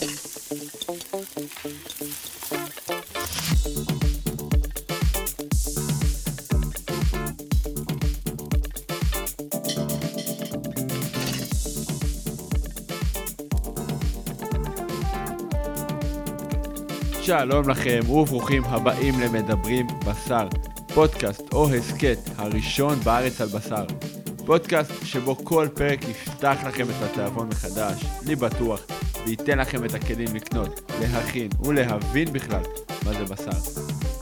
שלום לכם וברוכים הבאים למדברים בשר, פודקאסט או הסכת הראשון בארץ על בשר. פודקאסט שבו כל פרק יפתח לכם את התיאבון מחדש, לי בטוח, וייתן לכם את הכלים לקנות, להכין ולהבין בכלל מה זה בשר.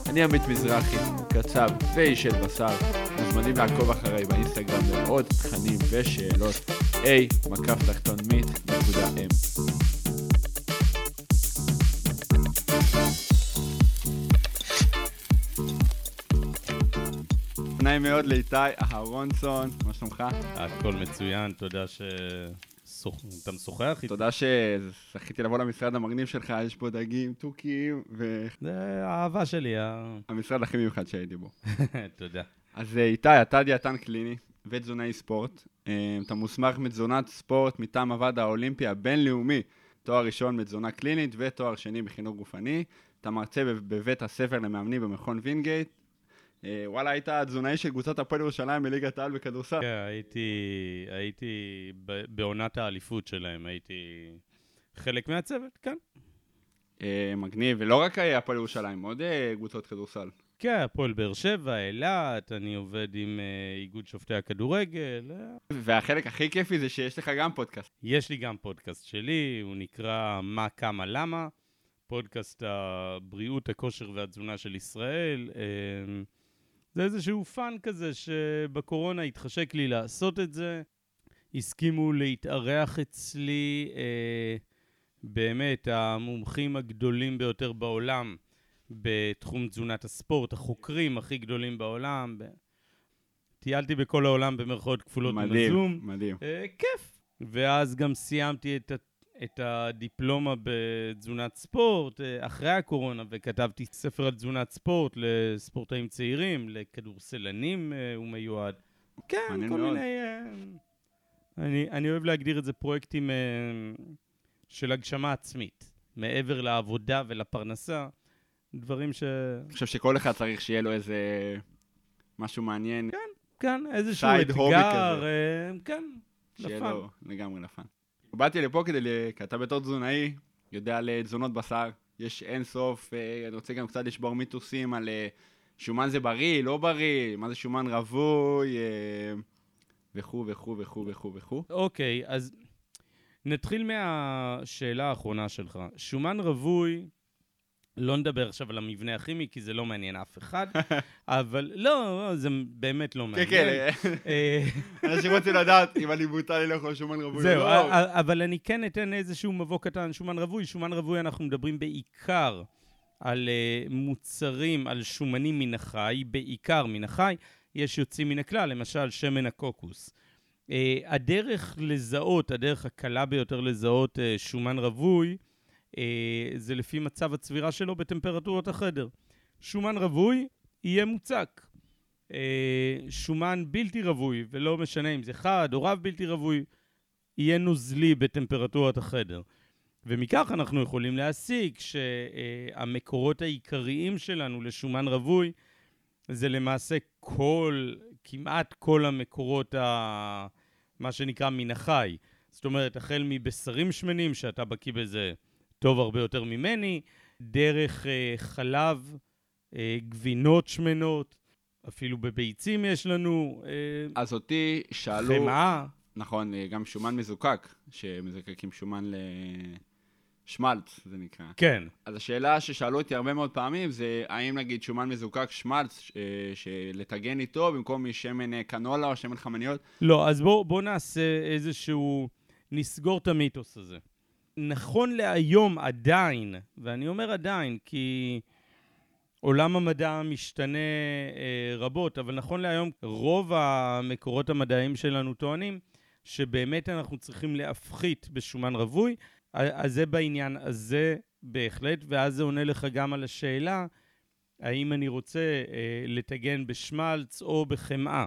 אני עמית מזרחי, קצב ואיש של בשר, מוזמנים לעקוב אחריי באינסטגרם לעוד תכנים ושאלות a מקף תחתון מיט נקודה m. נעים מאוד לאיתי אהרונסון, מה שלומך? הכל מצוין, תודה ש... אתה משוחח איתי? תודה שזכיתי לבוא למשרד המגניב שלך, יש פה דגים, תוכים ו... זה האהבה שלי. המשרד הכי מיוחד שהייתי בו. תודה. אז אה, איתי, אתה דיאטן קליני ותזונאי ספורט. אה, אתה מוסמך מתזונת ספורט מטעם הוועד האולימפי הבינלאומי, תואר ראשון מתזונה קלינית ותואר שני בחינוך גופני. אתה מרצה בבית הספר למאמנים במכון וינגייט, וואלה, היית תזונאי של קבוצת הפועל ירושלים בליגת העל בכדורסל. כן, הייתי, הייתי בעונת האליפות שלהם, הייתי חלק מהצוות, כן. אה, מגניב, ולא רק הפועל ירושלים, עוד אה, קבוצות כדורסל. כן, הפועל באר שבע, אילת, אני עובד עם איגוד שופטי הכדורגל. והחלק הכי כיפי זה שיש לך גם פודקאסט. יש לי גם פודקאסט שלי, הוא נקרא מה, כמה, למה. פודקאסט הבריאות, הכושר והתזונה של ישראל. זה איזשהו fun כזה שבקורונה התחשק לי לעשות את זה. הסכימו להתארח אצלי אה, באמת המומחים הגדולים ביותר בעולם בתחום תזונת הספורט, החוקרים הכי גדולים בעולם. ב... טיילתי בכל העולם במרכאות כפולות מדהים, בזום. מדהים. אה, כיף. ואז גם סיימתי את את הדיפלומה בתזונת ספורט אה, אחרי הקורונה, וכתבתי ספר על תזונת ספורט לספורטאים צעירים, לכדורסלנים אה, הוא מיועד. כן, כל מאוד. מיני... אה, אני, אני אוהב להגדיר את זה פרויקטים של הגשמה עצמית, מעבר לעבודה ולפרנסה, דברים ש... אני חושב שכל אחד צריך שיהיה לו איזה משהו מעניין. כן, כן, איזשהו אתגר, כן, לפן. שיהיה לו לגמרי לפן. באתי לפה כדי, כי אתה בתור תזונאי, יודע על אה, תזונות בשר, יש אין סוף, אה, אני רוצה גם קצת לשבור מיתוסים על אה, שומן זה בריא, לא בריא, מה זה שומן רווי, וכו' וכו' וכו' וכו' וכו'. אוקיי, אז נתחיל מהשאלה האחרונה שלך. שומן רווי, לא נדבר עכשיו על המבנה הכימי, כי זה לא מעניין אף אחד, אבל לא, זה באמת לא מעניין. כן, כן, אה, אנשים רוצים לדעת אם אני מותר לי לאכול שומן רווי זהו, לא. אבל אני כן אתן איזשהו מבוא קטן, שומן רווי. שומן רווי, אנחנו מדברים בעיקר על אה, מוצרים, על שומנים מן החי, בעיקר מן החי. יש יוצאים מן הכלל, למשל שמן הקוקוס. הדרך לזהות, הדרך הקלה ביותר לזהות שומן רווי, אה, זה לפי מצב הצבירה שלו בטמפרטורות החדר. שומן רווי יהיה מוצק. אה, שומן בלתי רווי, ולא משנה אם זה חד או רב בלתי רווי, יהיה נוזלי בטמפרטורת החדר. ומכך אנחנו יכולים להסיק שהמקורות העיקריים שלנו לשומן רווי זה למעשה כל, כמעט כל המקורות, ה, מה שנקרא מן החי. זאת אומרת, החל מבשרים שמנים, שאתה בקיא בזה טוב הרבה יותר ממני, דרך אה, חלב, אה, גבינות שמנות, אפילו בביצים יש לנו. אה, אז אותי שאלו... חמאה. נכון, אה, גם שומן מזוקק, שמזקקים שומן לשמלץ, זה נקרא. כן. אז השאלה ששאלו אותי הרבה מאוד פעמים זה, האם נגיד שומן מזוקק שמלץ, אה, שלטגן איתו במקום משמן אה, קנולה או שמן חמניות? לא, אז בואו בוא נעשה איזשהו... נסגור את המיתוס הזה. נכון להיום עדיין, ואני אומר עדיין כי עולם המדע משתנה אה, רבות, אבל נכון להיום רוב המקורות המדעיים שלנו טוענים שבאמת אנחנו צריכים להפחית בשומן רווי, אז זה בעניין הזה בהחלט, ואז זה עונה לך גם על השאלה האם אני רוצה אה, לטגן בשמלץ או בחמאה.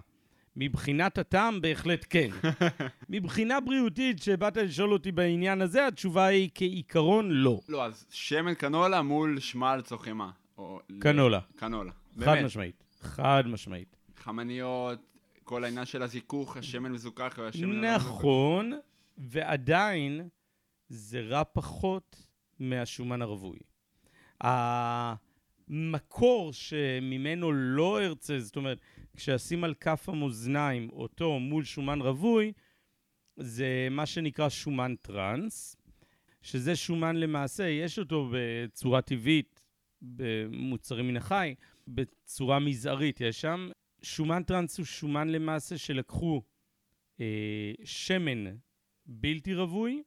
מבחינת הטעם, בהחלט כן. מבחינה בריאותית, שבאת לשאול אותי בעניין הזה, התשובה היא כעיקרון לא. לא, אז שמן קנולה מול שמלץ או חמאה. או- קנולה. קנולה. חד באמת. משמעית. חד משמעית. חמניות, כל העניין של הזיכוך, השמן מזוכח והשמן... הלא מזוכח. נכון, ועדיין זה רע פחות מהשומן הרווי. המקור שממנו לא ארצה, זאת אומרת, כשאשים על כף המאזניים אותו מול שומן רווי, זה מה שנקרא שומן טראנס, שזה שומן למעשה, יש אותו בצורה טבעית במוצרים מן החי, בצורה מזערית יש שם. שומן טראנס הוא שומן למעשה שלקחו אה, שמן בלתי רווי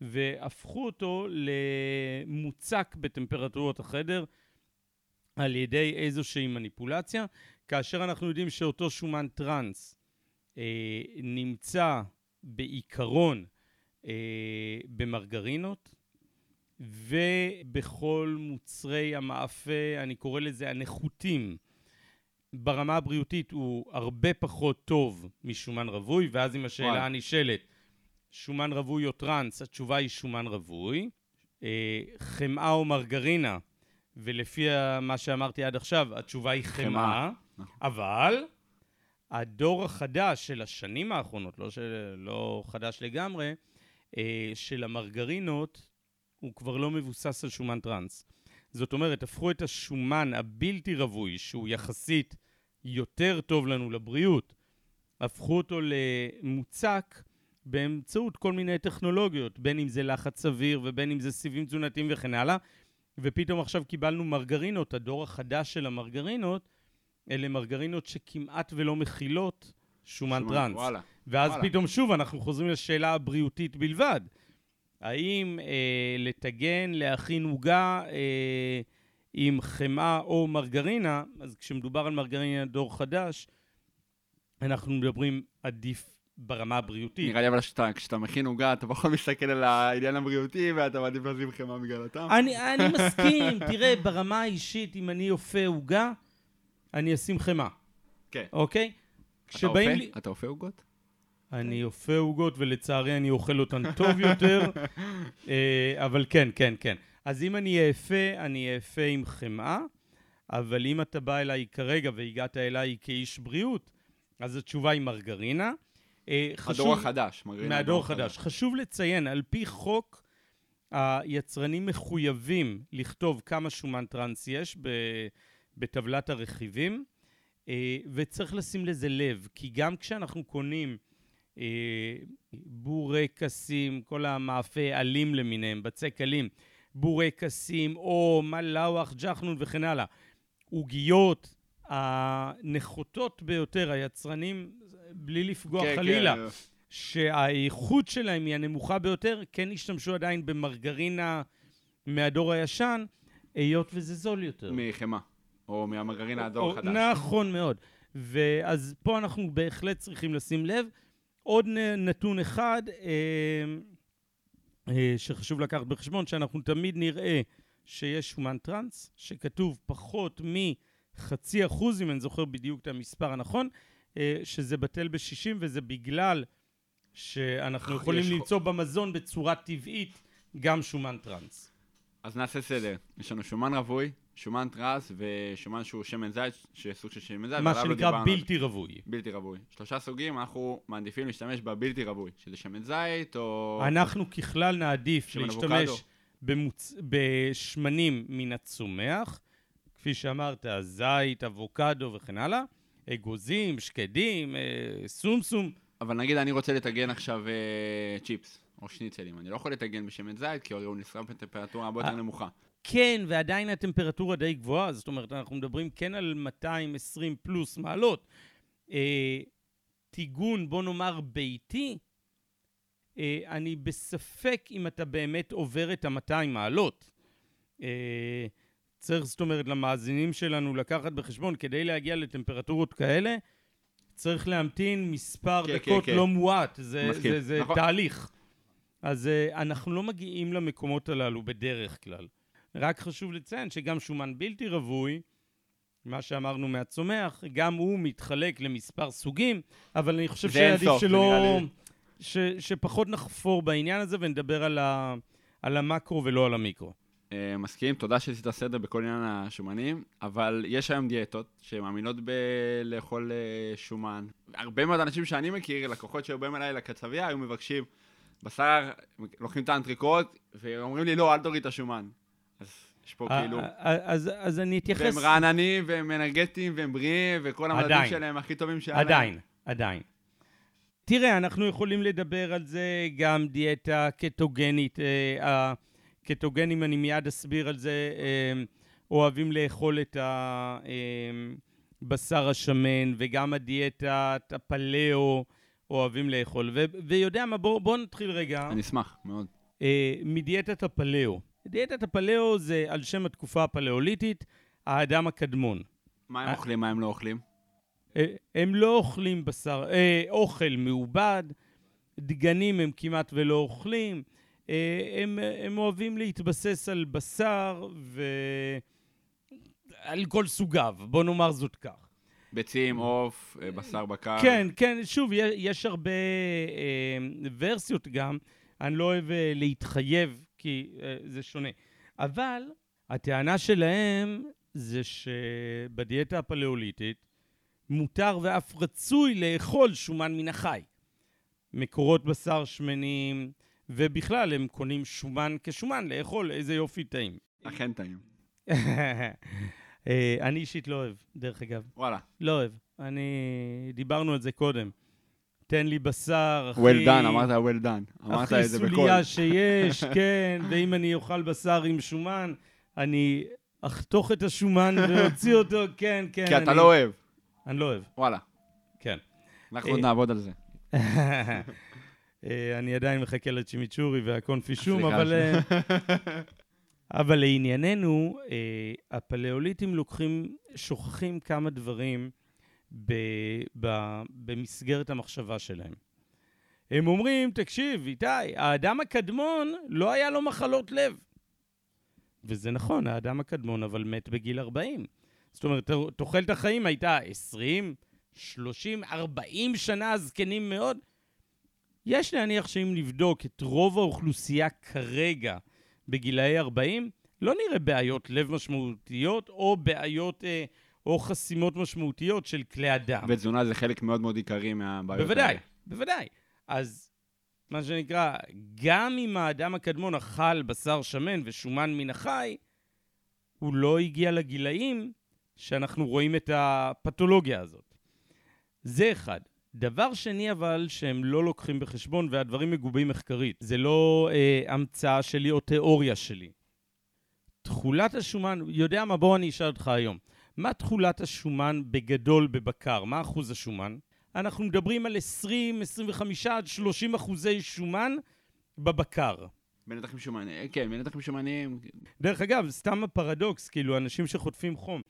והפכו אותו למוצק בטמפרטורות החדר על ידי איזושהי מניפולציה, כאשר אנחנו יודעים שאותו שומן טראנס אה, נמצא בעיקרון אה, במרגרינות ובכל מוצרי המאפה, אני קורא לזה הנחותים. ברמה הבריאותית הוא הרבה פחות טוב משומן רווי, ואז אם השאלה וואי. הנשאלת, שומן רווי או טראנס, התשובה היא שומן רווי. אה, חמאה או מרגרינה, ולפי מה שאמרתי עד עכשיו, התשובה היא חמאה, חמאה, נכון. אבל הדור החדש של השנים האחרונות, לא, של, לא חדש לגמרי, אה, של המרגרינות, הוא כבר לא מבוסס על שומן טראנס. זאת אומרת, הפכו את השומן הבלתי רווי, שהוא יחסית יותר טוב לנו לבריאות, הפכו אותו למוצק באמצעות כל מיני טכנולוגיות, בין אם זה לחץ אוויר ובין אם זה סיבים תזונתיים וכן הלאה, ופתאום עכשיו קיבלנו מרגרינות, הדור החדש של המרגרינות, אלה מרגרינות שכמעט ולא מכילות שומן שומן, טראנס. וואלה. ואז וואלה. פתאום שוב אנחנו חוזרים לשאלה הבריאותית בלבד. האם אה, לטגן, להכין עוגה אה, עם חמאה או מרגרינה, אז כשמדובר על מרגרינה דור חדש, אנחנו מדברים עדיף ברמה הבריאותית. נראה לי אבל שאתה, כשאתה מכין עוגה, אתה פחות מסתכל על העניין הבריאותי, ואתה מעדיף לשים חמאה בגלל הטעם. אני, אני מסכים, תראה, ברמה האישית, אם אני אופה עוגה, אני אשים חמאה, כן. אוקיי? אתה כשבאים אופה? לי... אתה אופה עוגות? אני אופה עוגות ולצערי אני אוכל אותן טוב יותר, אה, אבל כן, כן, כן. אז אם אני אאפה, אני אאפה עם חמאה, אבל אם אתה בא אליי כרגע והגעת אליי כאיש בריאות, אז התשובה היא מרגרינה. אה, הדור החדש. מרגרינה מהדור הדור החדש. חשוב לציין, על פי חוק, היצרנים מחויבים לכתוב כמה שומן טראנס יש ב- בטבלת הרכיבים, אה, וצריך לשים לזה לב, כי גם כשאנחנו קונים אה, בורקסים, כל המאפה עלים למיניהם, בצק עלים, בורקסים, או מלאווח, ג'חנון וכן הלאה, עוגיות הנחותות ביותר, היצרנים, בלי לפגוע כן, חלילה, כן. שהאיכות שלהם היא הנמוכה ביותר, כן השתמשו עדיין במרגרינה מהדור הישן, היות וזה זול יותר. מחמאה. או מהמרגרינה הדור או- החדש. נכון מאוד. ואז פה אנחנו בהחלט צריכים לשים לב. עוד נתון אחד אה, אה, שחשוב לקחת בחשבון, שאנחנו תמיד נראה שיש שומן טראנס, שכתוב פחות מחצי אחוז, אם אני זוכר בדיוק את המספר הנכון, אה, שזה בטל ב-60, וזה בגלל שאנחנו יכולים למצוא במזון בצורה טבעית גם שומן טראנס. אז נעשה סדר. יש לנו שומן רווי, שומן טראנס ושומן שהוא שמן זית, שסוג של שמן זית. מה לא שנקרא דיברנו. בלתי רווי. בלתי רווי. שלושה סוגים, אנחנו מעדיפים להשתמש בבלתי רווי, שזה שמן זית או... אנחנו ככלל נעדיף להשתמש. במוצ... בשמנים מן הצומח, כפי שאמרת, זית, אבוקדו וכן הלאה, אגוזים, שקדים, אה, סומסום. אבל נגיד אני רוצה לטגן עכשיו אה, צ'יפס או שניצלים, אני לא יכול לטגן בשמן זית, כי הרי הוא נשרף בטמפרטורה הרבה יותר אה. נמוכה. כן, ועדיין הטמפרטורה די גבוהה, זאת אומרת, אנחנו מדברים כן על 220 פלוס מעלות. אה, טיגון, בוא נאמר, ביתי, אה, אני בספק אם אתה באמת עובר את ה-200 מעלות. אה, צריך, זאת אומרת, למאזינים שלנו לקחת בחשבון, כדי להגיע לטמפרטורות כאלה, צריך להמתין מספר כן, דקות כן, כן. לא מועט. זה, מסכים. זה, זה נכון. תהליך. אז אה, אנחנו לא מגיעים למקומות הללו בדרך כלל. רק חשוב לציין שגם שומן בלתי רווי, מה שאמרנו מהצומח, גם הוא מתחלק למספר סוגים, אבל אני חושב שעדיף שלא... ש, שפחות נחפור בעניין הזה ונדבר על, ה, על המקרו ולא על המיקרו. אה, מסכים, תודה שעשית סדר בכל עניין השומנים, אבל יש היום דיאטות שמאמינות בלאכול אה, שומן. הרבה מאוד אנשים שאני מכיר, לקוחות שהיו באים אליי לקצבייה, היו מבקשים בשר, לוקחים את האנטריקוט, ואומרים לי, לא, אל תוריד את השומן. אז יש פה כאילו... אה, אה, אז, אז אני אתייחס... והם רעננים, והם אנרגטיים, והם בריאים, וכל המדדים. שלהם הכי טובים שהיה להם. עדיין, עדיין. תראה, אנחנו יכולים לדבר על זה גם דיאטה קטוגנית. אה, הקטוגנים, אני מיד אסביר על זה, אה, אוהבים לאכול את הבשר השמן, וגם הדיאטת הפלאו אוהבים לאכול. ו- ויודע מה, בואו בוא נתחיל רגע. אני אשמח, מאוד. אה, מדיאטת הפלאו. דיאטת הפלאו זה על שם התקופה הפלאוליתית, האדם הקדמון. מה הם. אוכלים, מה הם לא אוכלים? אה, הם לא אוכלים בשר, אה, אוכל מעובד, דגנים הם כמעט ולא אוכלים, אה, הם, הם אוהבים להתבסס על בשר ועל כל סוגיו, בוא נאמר זאת כך. ביצים, עוף, אה, בשר בקר. כן, כן, שוב, יש הרבה אה, ורסיות גם, אני לא אוהב אה, להתחייב, כי אה, זה שונה. אבל הטענה שלהם זה שבדיאטה הפלאוליטית מותר ואף רצוי לאכול שומן מן החי. מקורות בשר שמנים, ובכלל הם קונים שומן כשומן לאכול, איזה יופי טעים. אכן טעים. אה, אני אישית לא אוהב, דרך אגב. וואלה. לא אוהב. אני... דיברנו על זה קודם. תן לי בשר, אחי. well done, אמרת well done. אמרת את זה הכי בקול. סוליה שיש, כן, ואם אני אוכל בשר עם שומן, אני אחתוך את השומן ואוציא אותו, כן, כן. כי אתה אני- לא אוהב. אני לא אוהב, וואלה. כן. אנחנו אה, עוד נעבוד על זה. אה, אני עדיין מחכה לצ'ימיצ'ורי והקונפישום, אבל... אה, אבל לענייננו, אה, הפלאוליטים לוקחים, שוכחים כמה דברים ב, ב, במסגרת המחשבה שלהם. הם אומרים, תקשיב, איתי, האדם הקדמון, לא היה לו מחלות לב. וזה נכון, האדם הקדמון, אבל מת בגיל 40. זאת אומרת, תוחלת החיים הייתה 20, 30, 40 שנה זקנים מאוד. יש להניח שאם נבדוק את רוב האוכלוסייה כרגע בגילאי 40, לא נראה בעיות לב משמעותיות או בעיות אה, או חסימות משמעותיות של כלי הדם. ותזונה זה חלק מאוד מאוד עיקרי מהבעיות בוודאי, האלה. בוודאי. אז מה שנקרא, גם אם האדם הקדמון אכל בשר שמן ושומן מן החי, הוא לא הגיע לגילאים שאנחנו רואים את הפתולוגיה הזאת. זה אחד. דבר שני אבל שהם לא לוקחים בחשבון, והדברים מגובים מחקרית, זה לא אה, המצאה שלי או תיאוריה שלי. תכולת השומן, יודע מה? בוא אני אשאל אותך היום. מה תכולת השומן בגדול בבקר? מה אחוז השומן? אנחנו מדברים על 20, 25 עד 30 אחוזי שומן בבקר. בנתחים שומניים, כן, בנתחים שומניים. דרך אגב, סתם הפרדוקס, כאילו, אנשים שחוטפים חום.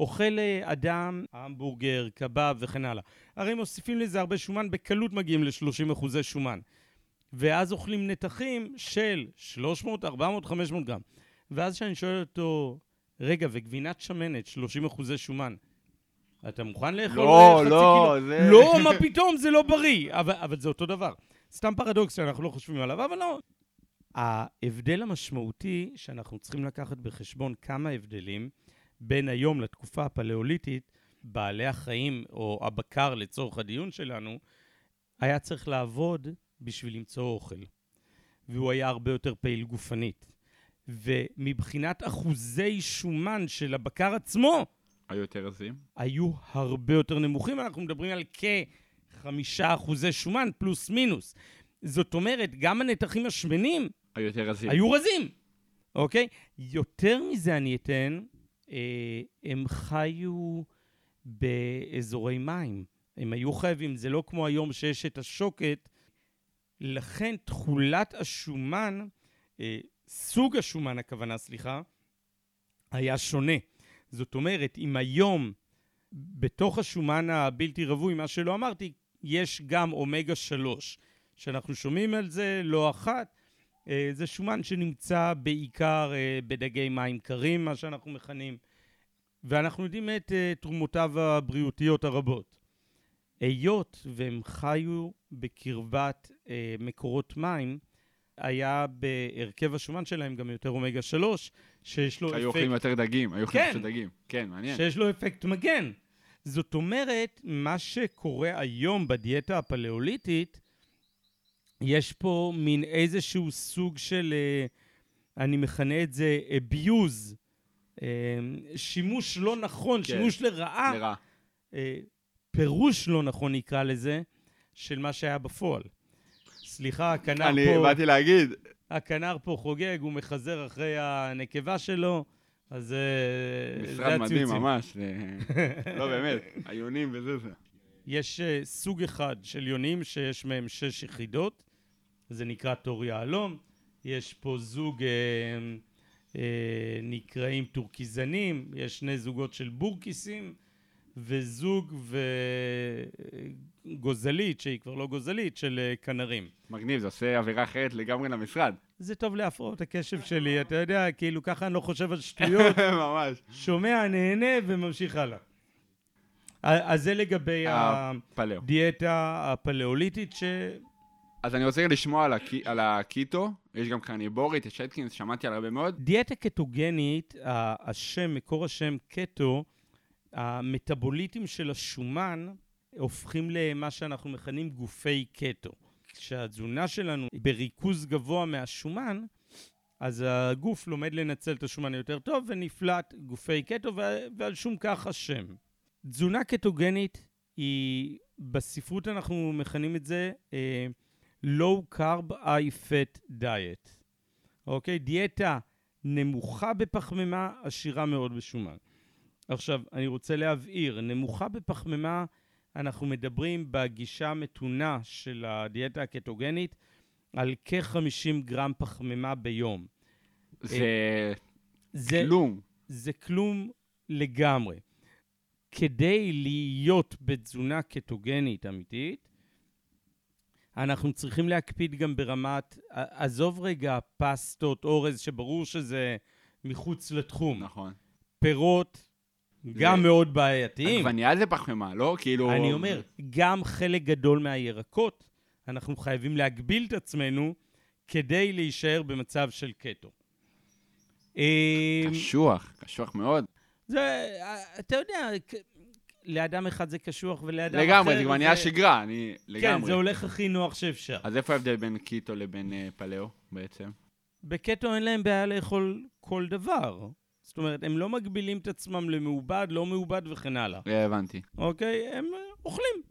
אוכל אה, אדם, המבורגר, קבב וכן הלאה. הרי מוסיפים לזה הרבה שומן, בקלות מגיעים ל-30 אחוזי שומן. ואז אוכלים נתחים של 300, 400, 500 גרם. ואז כשאני שואל אותו, רגע, וגבינת שמנת, 30 אחוזי שומן, אתה מוכן לאכול לא, לא, קילו? זה- לא, מה פתאום, זה לא בריא. אבל, אבל זה אותו דבר. סתם פרדוקס שאנחנו לא חושבים עליו, אבל לא. ההבדל המשמעותי שאנחנו צריכים לקחת בחשבון כמה הבדלים בין היום לתקופה הפלאוליטית, בעלי החיים או הבקר לצורך הדיון שלנו, היה צריך לעבוד בשביל למצוא אוכל. והוא היה הרבה יותר פעיל גופנית. ומבחינת אחוזי שומן של הבקר עצמו, היו יותר רזים. היו הרבה יותר נמוכים, אנחנו מדברים על כחמישה אחוזי שומן פלוס מינוס. זאת אומרת, גם הנתחים השמנים היו יותר רזים. היו רזים, אוקיי? יותר מזה אני אתן, אה, הם חיו באזורי מים. הם היו חייבים, זה לא כמו היום שיש את השוקת. לכן תכולת השומן, אה, סוג השומן הכוונה, סליחה, היה שונה. זאת אומרת, אם היום בתוך השומן הבלתי רווי, מה שלא אמרתי, יש גם אומגה 3, שאנחנו שומעים על זה לא אחת. אה, זה שומן שנמצא בעיקר אה, בדגי מים קרים, מה שאנחנו מכנים. ואנחנו יודעים את uh, תרומותיו הבריאותיות הרבות. היות והם חיו בקרבת מקורות מים, היה בהרכב השומן שלהם גם יותר אומגה 3, שיש לו היו אפקט... אוכלים יותר דגים, היו אוכלים כן. פשוט דגים. כן, מעניין. שיש לו אפקט מגן. זאת אומרת, מה שקורה היום בדיאטה הפלאוליטית, יש פה מין איזשהו סוג של, אה, אני מכנה את זה abuse, אה, שימוש לא נכון, כן. שימוש לרעה, לרע. אה, פירוש לא נכון נקרא לזה, של מה שהיה בפועל. סליחה, הכנר אני פה, באתי להגיד, הכנר פה חוגג, הוא מחזר אחרי הנקבה שלו, אז אה, זה משרד מדהים הציוצים. ממש. זה- לא, באמת, עיונים וזה זה. יש uh, סוג אחד של יונים שיש מהם שש יחידות, זה נקרא תור יהלום. יש פה זוג uh, uh, נקראים טורקיזנים, יש שני זוגות של בורקיסים, וזוג וגוזלית, שהיא כבר לא גוזלית, של uh, כנרים. מגניב, זה עושה אווירה אחרת לגמרי למשרד. זה טוב להפרעות הקשב שלי, אתה יודע, כאילו ככה אני לא חושב על שטויות, ממש. שומע, נהנה וממשיך הלאה. אז זה לגבי אה, פלאו. הדיאטה הפלאוליטית, ש... אז אני רוצה לשמוע על הקי- על הקיטו, יש גם קרניבורית, יש אטקינס, שמעתי על הרבה מאוד. דיאטה קטוגנית, השם, מקור השם קטו, המטאבוליטים של השומן הופכים למה שאנחנו מכנים גופי קטו. כשהתזונה שלנו היא בריכוז גבוה מהשומן, אז הגוף לומד לנצל את השומן יותר טוב ונפלט גופי קטו, ועל שום כך השם. תזונה קטוגנית היא, בספרות אנחנו מכנים את זה אה, low carb high fat diet. אוקיי? דיאטה נמוכה בפחמימה, עשירה מאוד בשומן. עכשיו, אני רוצה להבהיר, נמוכה בפחמימה, אנחנו מדברים בגישה המתונה של הדיאטה הקטוגנית על כ-50 גרם פחמימה ביום. זה זה, כלום. זה כלום לגמרי. כדי להיות בתזונה קטוגנית אמיתית, אנחנו צריכים להקפיד גם ברמת, עזוב רגע פסטות, אורז, שברור שזה מחוץ לתחום. נכון. פירות, גם מאוד בעייתיים. עגבנייה זה פחמימה, לא? כאילו... אני אומר, גם חלק גדול מהירקות, אנחנו חייבים להגביל את עצמנו כדי להישאר במצב של קטו. אה, קשוח, קשוח מאוד. זה, אתה יודע, לאדם אחד זה קשוח ולאדם אחר... לגמרי, זה כבר נהיה שגרה, אני... כן, לגמרי. זה הולך הכי נוח שאפשר. אז איפה ההבדל בין קיטו לבין אה, פלאו בעצם? בקטו אין להם בעיה לאכול כל דבר. זאת אומרת, הם לא מגבילים את עצמם למעובד, לא מעובד וכן הלאה. אה, הבנתי. אוקיי? הם אה, אוכלים.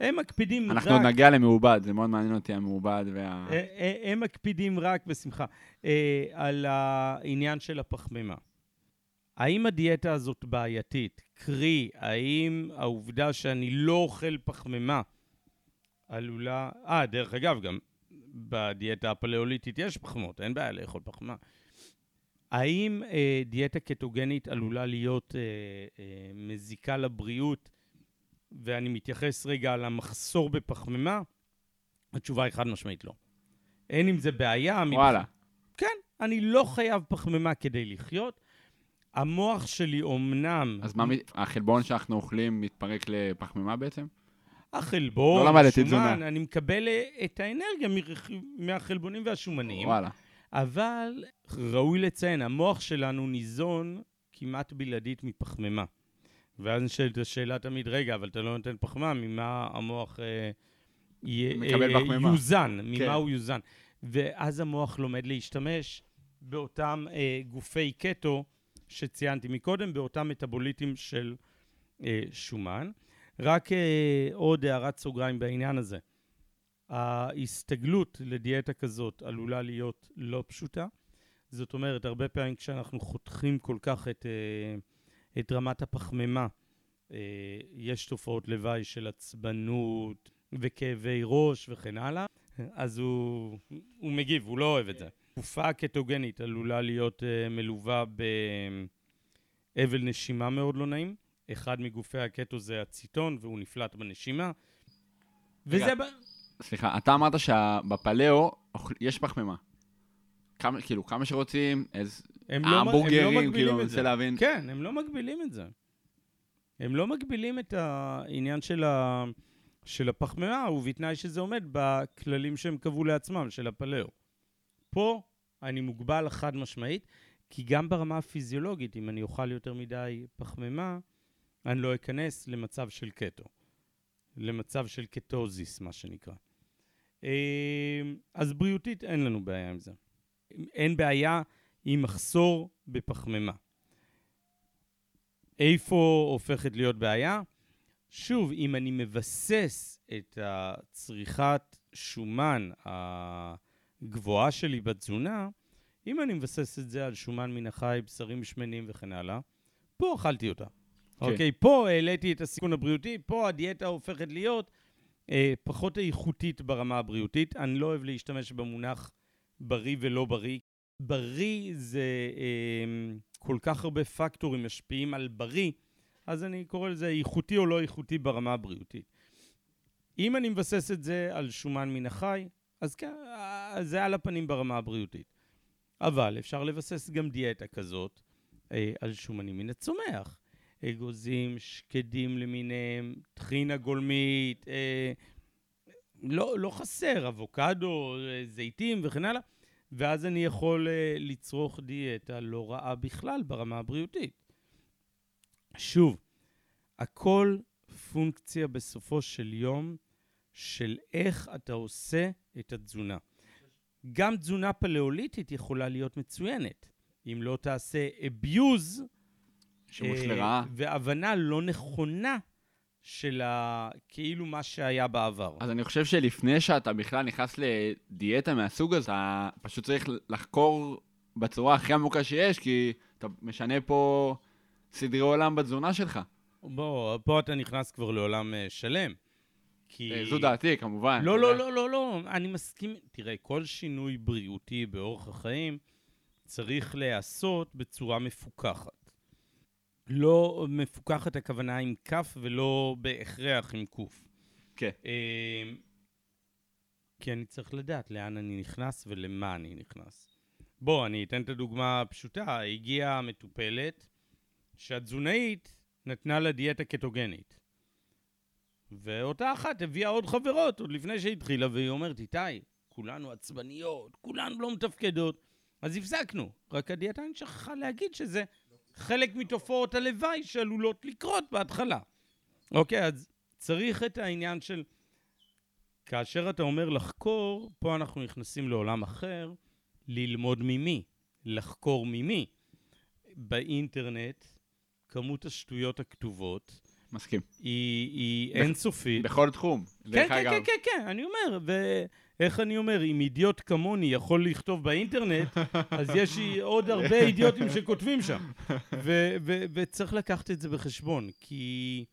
הם מקפידים אנחנו רק... עוד נגיע למעובד, זה מאוד מעניין אותי המעובד וה... אה, הם מקפידים רק, בשמחה, על העניין של הפחמימה. האם הדיאטה הזאת בעייתית? קרי, האם העובדה שאני לא אוכל פחמימה עלולה... אה, דרך אגב, גם בדיאטה הפלאוליטית יש פחמות, אין בעיה לאכול פחמימה. האם אה, דיאטה קטוגנית עלולה להיות אה, אה, מזיקה לבריאות, ואני מתייחס רגע על בפחמימה? התשובה היא חד משמעית לא. אין עם זה בעיה. מבח- וואלה. כן, אני לא חייב פחמימה כדי לחיות. המוח שלי אומנם... אז מה, החלבון שאנחנו אוכלים מתפרק לפחמימה בעצם? החלבון, לא למדתי תזונה. אני מקבל אה, את האנרגיה מהחלבונים והשומנים. וואלה. אבל ראוי לציין, המוח שלנו ניזון כמעט בלעדית מפחמימה. ואז נשאלת השאלה תמיד, רגע, אבל אתה לא נותן פחמימה, ממה המוח אה, מקבל אה, פחמימה. יוזן, ממה כן. הוא יוזן. ואז המוח לומד להשתמש באותם אה, גופי קטו שציינתי מקודם, באותם מטאבוליטים של אה, שומן. רק אה, עוד הערת סוגריים בעניין הזה. ההסתגלות לדיאטה כזאת עלולה להיות לא פשוטה. זאת אומרת, הרבה פעמים כשאנחנו חותכים כל כך את, אה, את רמת הפחמימה, אה, יש תופעות לוואי של עצבנות וכאבי ראש וכן הלאה, אז הוא, הוא מגיב, הוא לא אוהב את זה. תקופה קטוגנית עלולה להיות אה, מלווה באבל נשימה מאוד לא נעים. אחד מגופי הקטו זה הציטון, והוא נפלט בנשימה. וזה... סליחה, אתה אמרת שבפלאו יש פחמימה. כמה, כאילו, כמה שרוצים, אז הם לא, הם לא ההמבורגרים, מגבילים כאילו, אני את מנסה זה. להבין. כן, הם לא מגבילים את זה. הם לא מגבילים את העניין של, ה... של הפחמימה, ובתנאי שזה עומד בכללים שהם קבעו לעצמם, של הפלאו. פה אני מוגבל חד משמעית, כי גם ברמה הפיזיולוגית, אם אני אוכל יותר מדי פחמימה, אני לא אכנס למצב של קטו. למצב של קטוזיס, מה שנקרא. אה, אז בריאותית אין לנו בעיה עם זה. אין בעיה עם מחסור בפחמימה. איפה הופכת להיות בעיה? שוב, אם אני מבסס את הצריכת שומן הגבוהה שלי בתזונה, אם אני מבסס את זה על שומן מן החי, בשרים שמנים וכן הלאה, פה אכלתי אותה. כן. אוקיי, פה העליתי את הסיכון הבריאותי, פה הדיאטה הופכת להיות אה, פחות איכותית ברמה הבריאותית. אני לא אוהב להשתמש במונח בריא ולא בריא. בריא זה אה, כל כך הרבה פקטורים משפיעים על בריא, אז אני קורא לזה איכותי או לא איכותי ברמה הבריאותית. אם אני מבסס את זה על שומן מן החי, אז כן, אה, זה על הפנים ברמה הבריאותית. אבל אפשר לבסס גם דיאטה כזאת אה, על שומנים מן הצומח. אגוזים, שקדים למיניהם, טחינה גולמית, אה, לא, לא חסר, אבוקדו, אה, זיתים וכן הלאה, ואז אני יכול אה, לצרוך דיאטה לא רעה בכלל ברמה הבריאותית. שוב, הכל פונקציה בסופו של יום של איך אתה עושה את התזונה. גם תזונה פלאוליטית יכולה להיות מצוינת. אם לא תעשה abuse, שימוש אה, לרעה. והבנה לא נכונה של ה... כאילו מה שהיה בעבר. אז אני חושב שלפני שאתה בכלל נכנס לדיאטה מהסוג הזה, פשוט צריך לחקור בצורה הכי עמוקה שיש, כי אתה משנה פה סדרי עולם בתזונה שלך. בוא, פה אתה נכנס כבר לעולם אה, שלם. כי... אה, זו דעתי, כמובן. לא, לא. לא, לא, לא, אני מסכים. תראה, כל שינוי בריאותי באורח החיים צריך להיעשות בצורה מפוקחת. לא מפוקחת הכוונה עם כף ולא בהכרח עם קוף. כן. אה, כי אני צריך לדעת לאן אני נכנס ולמה אני נכנס. בוא, אני אתן את הדוגמה הפשוטה. הגיעה מטופלת שהתזונאית נתנה לה דיאטה קטוגנית. ואותה אחת הביאה עוד חברות עוד לפני שהתחילה, והיא אומרת, איתי, כולנו עצבניות, כולנו לא מתפקדות. אז הפסקנו. רק הדיאטנית שכחה להגיד שזה חלק מתופעות הלוואי שעלולות לקרות בהתחלה. אוקיי, אז צריך את העניין של... כאשר אתה אומר לחקור, פה אנחנו נכנסים לעולם אחר, ללמוד ממי, לחקור ממי. באינטרנט, כמות השטויות הכתובות מסכים. היא, היא בח- אינסופית. בכל תחום. כן, דרך כן, אגב. כן, כן, כן, אני אומר, ואיך אני אומר, אם אידיוט כמוני יכול לכתוב באינטרנט, אז יש עוד הרבה אידיוטים שכותבים שם. ו- ו- וצריך לקחת את זה בחשבון, כי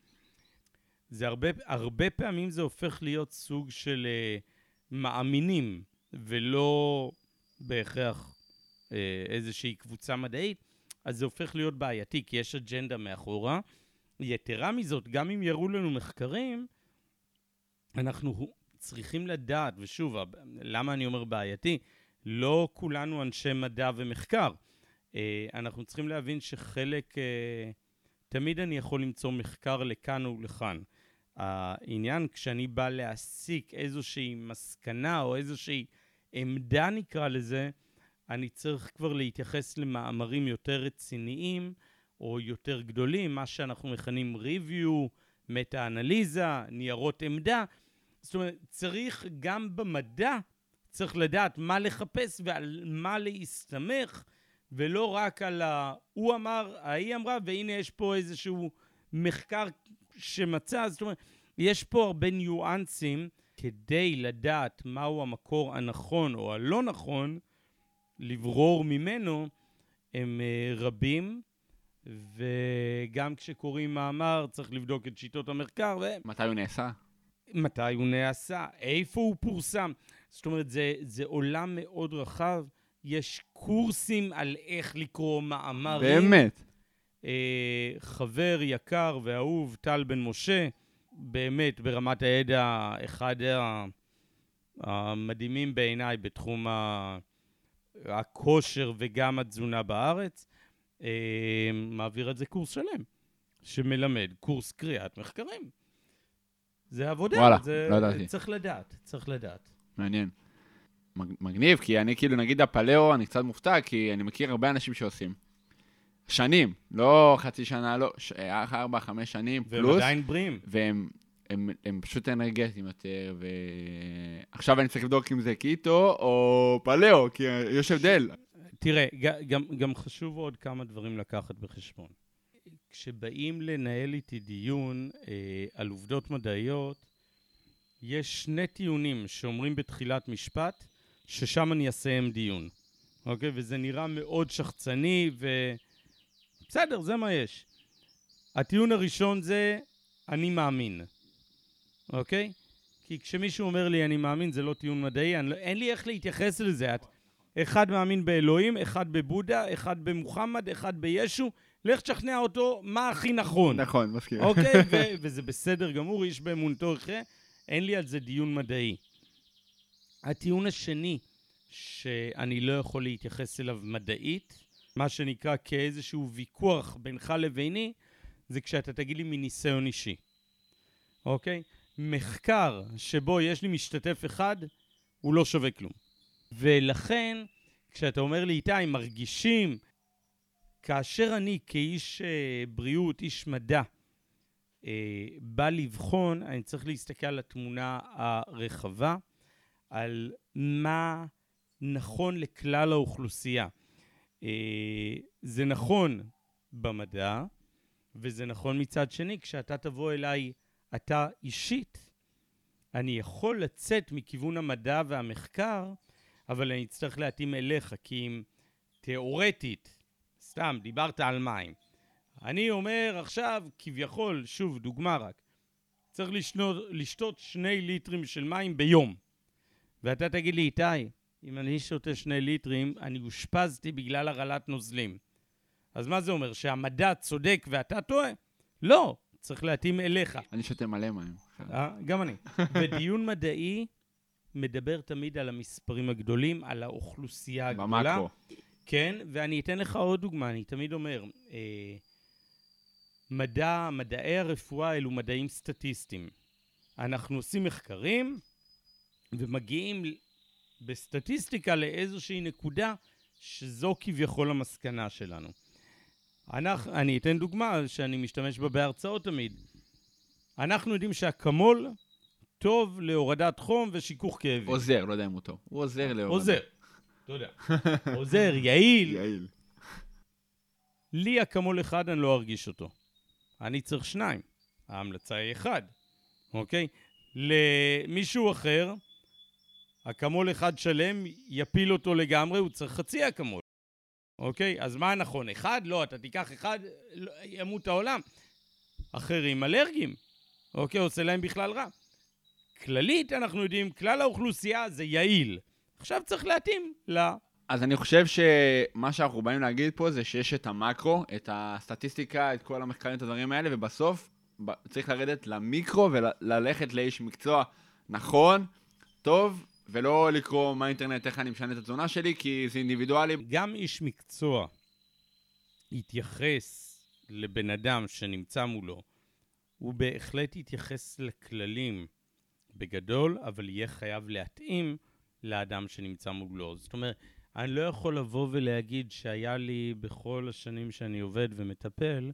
זה הרבה, הרבה פעמים זה הופך להיות סוג של uh, מאמינים, ולא בהכרח uh, איזושהי קבוצה מדעית, אז זה הופך להיות בעייתי, כי יש אג'נדה מאחורה. יתרה מזאת, גם אם יראו לנו מחקרים, אנחנו צריכים לדעת, ושוב, למה אני אומר בעייתי? לא כולנו אנשי מדע ומחקר. אה, אנחנו צריכים להבין שחלק, אה, תמיד אני יכול למצוא מחקר לכאן ולכאן. העניין, כשאני בא להסיק איזושהי מסקנה או איזושהי עמדה, נקרא לזה, אני צריך כבר להתייחס למאמרים יותר רציניים או יותר גדולים, מה שאנחנו מכנים review, מטה-אנליזה, ניירות עמדה. זאת אומרת, צריך גם במדע, צריך לדעת מה לחפש ועל מה להסתמך, ולא רק על ה... הוא אמר, ההיא אמרה, והנה יש פה איזשהו מחקר שמצא. זאת אומרת, יש פה הרבה ניואנסים כדי לדעת מהו המקור הנכון או הלא נכון, לברור ממנו, הם אה, רבים, וגם כשקוראים מאמר צריך לבדוק את שיטות המחקר, מתי הוא נעשה? ומתי הוא נעשה, איפה הוא פורסם. זאת אומרת, זה, זה עולם מאוד רחב. יש קורסים על איך לקרוא מאמרים. באמת. אה, חבר יקר ואהוב, טל בן משה, באמת, ברמת הידע, אחד המדהימים בעיניי בתחום ה... הכושר וגם התזונה בארץ, אה, מעביר על זה קורס שלם, שמלמד קורס קריאת מחקרים. זה עבודה, וואלה, זה, לא ידעתי. צריך לדעת, צריך לדעת. מעניין. מג- מגניב, כי אני כאילו, נגיד הפלאו, אני קצת מופתע, כי אני מכיר הרבה אנשים שעושים. שנים, לא חצי שנה, לא, ש- ארבע, חמש שנים והם פלוס, עדיין בריאים. והם הם, הם פשוט אנרגטיים יותר, ועכשיו אני צריך לבדוק אם זה קיטו או פלאו, כי יש הבדל. תראה, גם, גם חשוב עוד כמה דברים לקחת בחשבון. כשבאים לנהל איתי דיון אה, על עובדות מדעיות, יש שני טיעונים שאומרים בתחילת משפט, ששם אני אסיים דיון. אוקיי? וזה נראה מאוד שחצני, ו... בסדר, זה מה יש. הטיעון הראשון זה, אני מאמין. אוקיי? כי כשמישהו אומר לי אני מאמין, זה לא טיעון מדעי, אני לא, אין לי איך להתייחס לזה. את, אחד מאמין באלוהים, אחד בבודה, אחד במוחמד, אחד בישו, לך תשכנע אותו מה הכי נכון. נכון, מסכים. אוקיי? ו- וזה בסדר גמור, איש באמונתו יחיה, אין לי על זה דיון מדעי. הטיעון השני, שאני לא יכול להתייחס אליו מדעית, מה שנקרא כאיזשהו ויכוח בינך לביני, זה כשאתה תגיד לי מניסיון אישי, אוקיי? מחקר שבו יש לי משתתף אחד, הוא לא שווה כלום. ולכן, כשאתה אומר לי, איתי, מרגישים, כאשר אני כאיש אה, בריאות, איש מדע, אה, בא לבחון, אני צריך להסתכל על התמונה הרחבה, על מה נכון לכלל האוכלוסייה. אה, זה נכון במדע, וזה נכון מצד שני, כשאתה תבוא אליי, אתה אישית, אני יכול לצאת מכיוון המדע והמחקר, אבל אני אצטרך להתאים אליך, כי אם תיאורטית, סתם, דיברת על מים. אני אומר עכשיו, כביכול, שוב, דוגמה רק, צריך לשנות, לשתות שני ליטרים של מים ביום. ואתה תגיד לי, איתי, אם אני שותה שני ליטרים, אני אושפזתי בגלל הרעלת נוזלים. אז מה זה אומר, שהמדע צודק ואתה טועה? לא, צריך להתאים אליך. אני שותה מלא מים. אה, גם אני. ודיון מדעי מדבר תמיד על המספרים הגדולים, על האוכלוסייה הגדולה. במקרו. כן, ואני אתן לך עוד דוגמה, אני תמיד אומר, אה, מדע, מדעי הרפואה אלו מדעים סטטיסטיים. אנחנו עושים מחקרים ומגיעים בסטטיסטיקה לאיזושהי נקודה שזו כביכול המסקנה שלנו. אנחנו, אני אתן דוגמה שאני משתמש בה בהרצאות תמיד. אנחנו יודעים שהאקמול טוב להורדת חום ושיכוך כאבים. עוזר, לא יודע אם הוא טוב. הוא עוזר להורדה. עוזר. אתה יודע. עוזר, יעיל. יעיל. לי אקמול אחד, אני לא ארגיש אותו. אני צריך שניים. ההמלצה היא אחד, אוקיי? למישהו אחר, אקמול אחד שלם יפיל אותו לגמרי, הוא צריך חצי אקמול. אוקיי? אז מה נכון? אחד? לא, אתה תיקח אחד, לא, ימות העולם. אחרים אלרגיים, אוקיי? עושה להם בכלל רע. כללית, אנחנו יודעים, כלל האוכלוסייה זה יעיל. עכשיו צריך להתאים ל... אז אני חושב שמה שאנחנו באים להגיד פה זה שיש את המקרו, את הסטטיסטיקה, את כל המחקרים, את הדברים האלה, ובסוף צריך לרדת למיקרו וללכת לאיש מקצוע נכון, טוב, ולא לקרוא מהאינטרנט איך אני משנה את התזונה שלי, כי זה אינדיבידואלי. גם איש מקצוע יתייחס לבן אדם שנמצא מולו, הוא בהחלט יתייחס לכללים בגדול, אבל יהיה חייב להתאים לאדם שנמצא מולו. זאת אומרת, אני לא יכול לבוא ולהגיד שהיה לי בכל השנים שאני עובד ומטפל,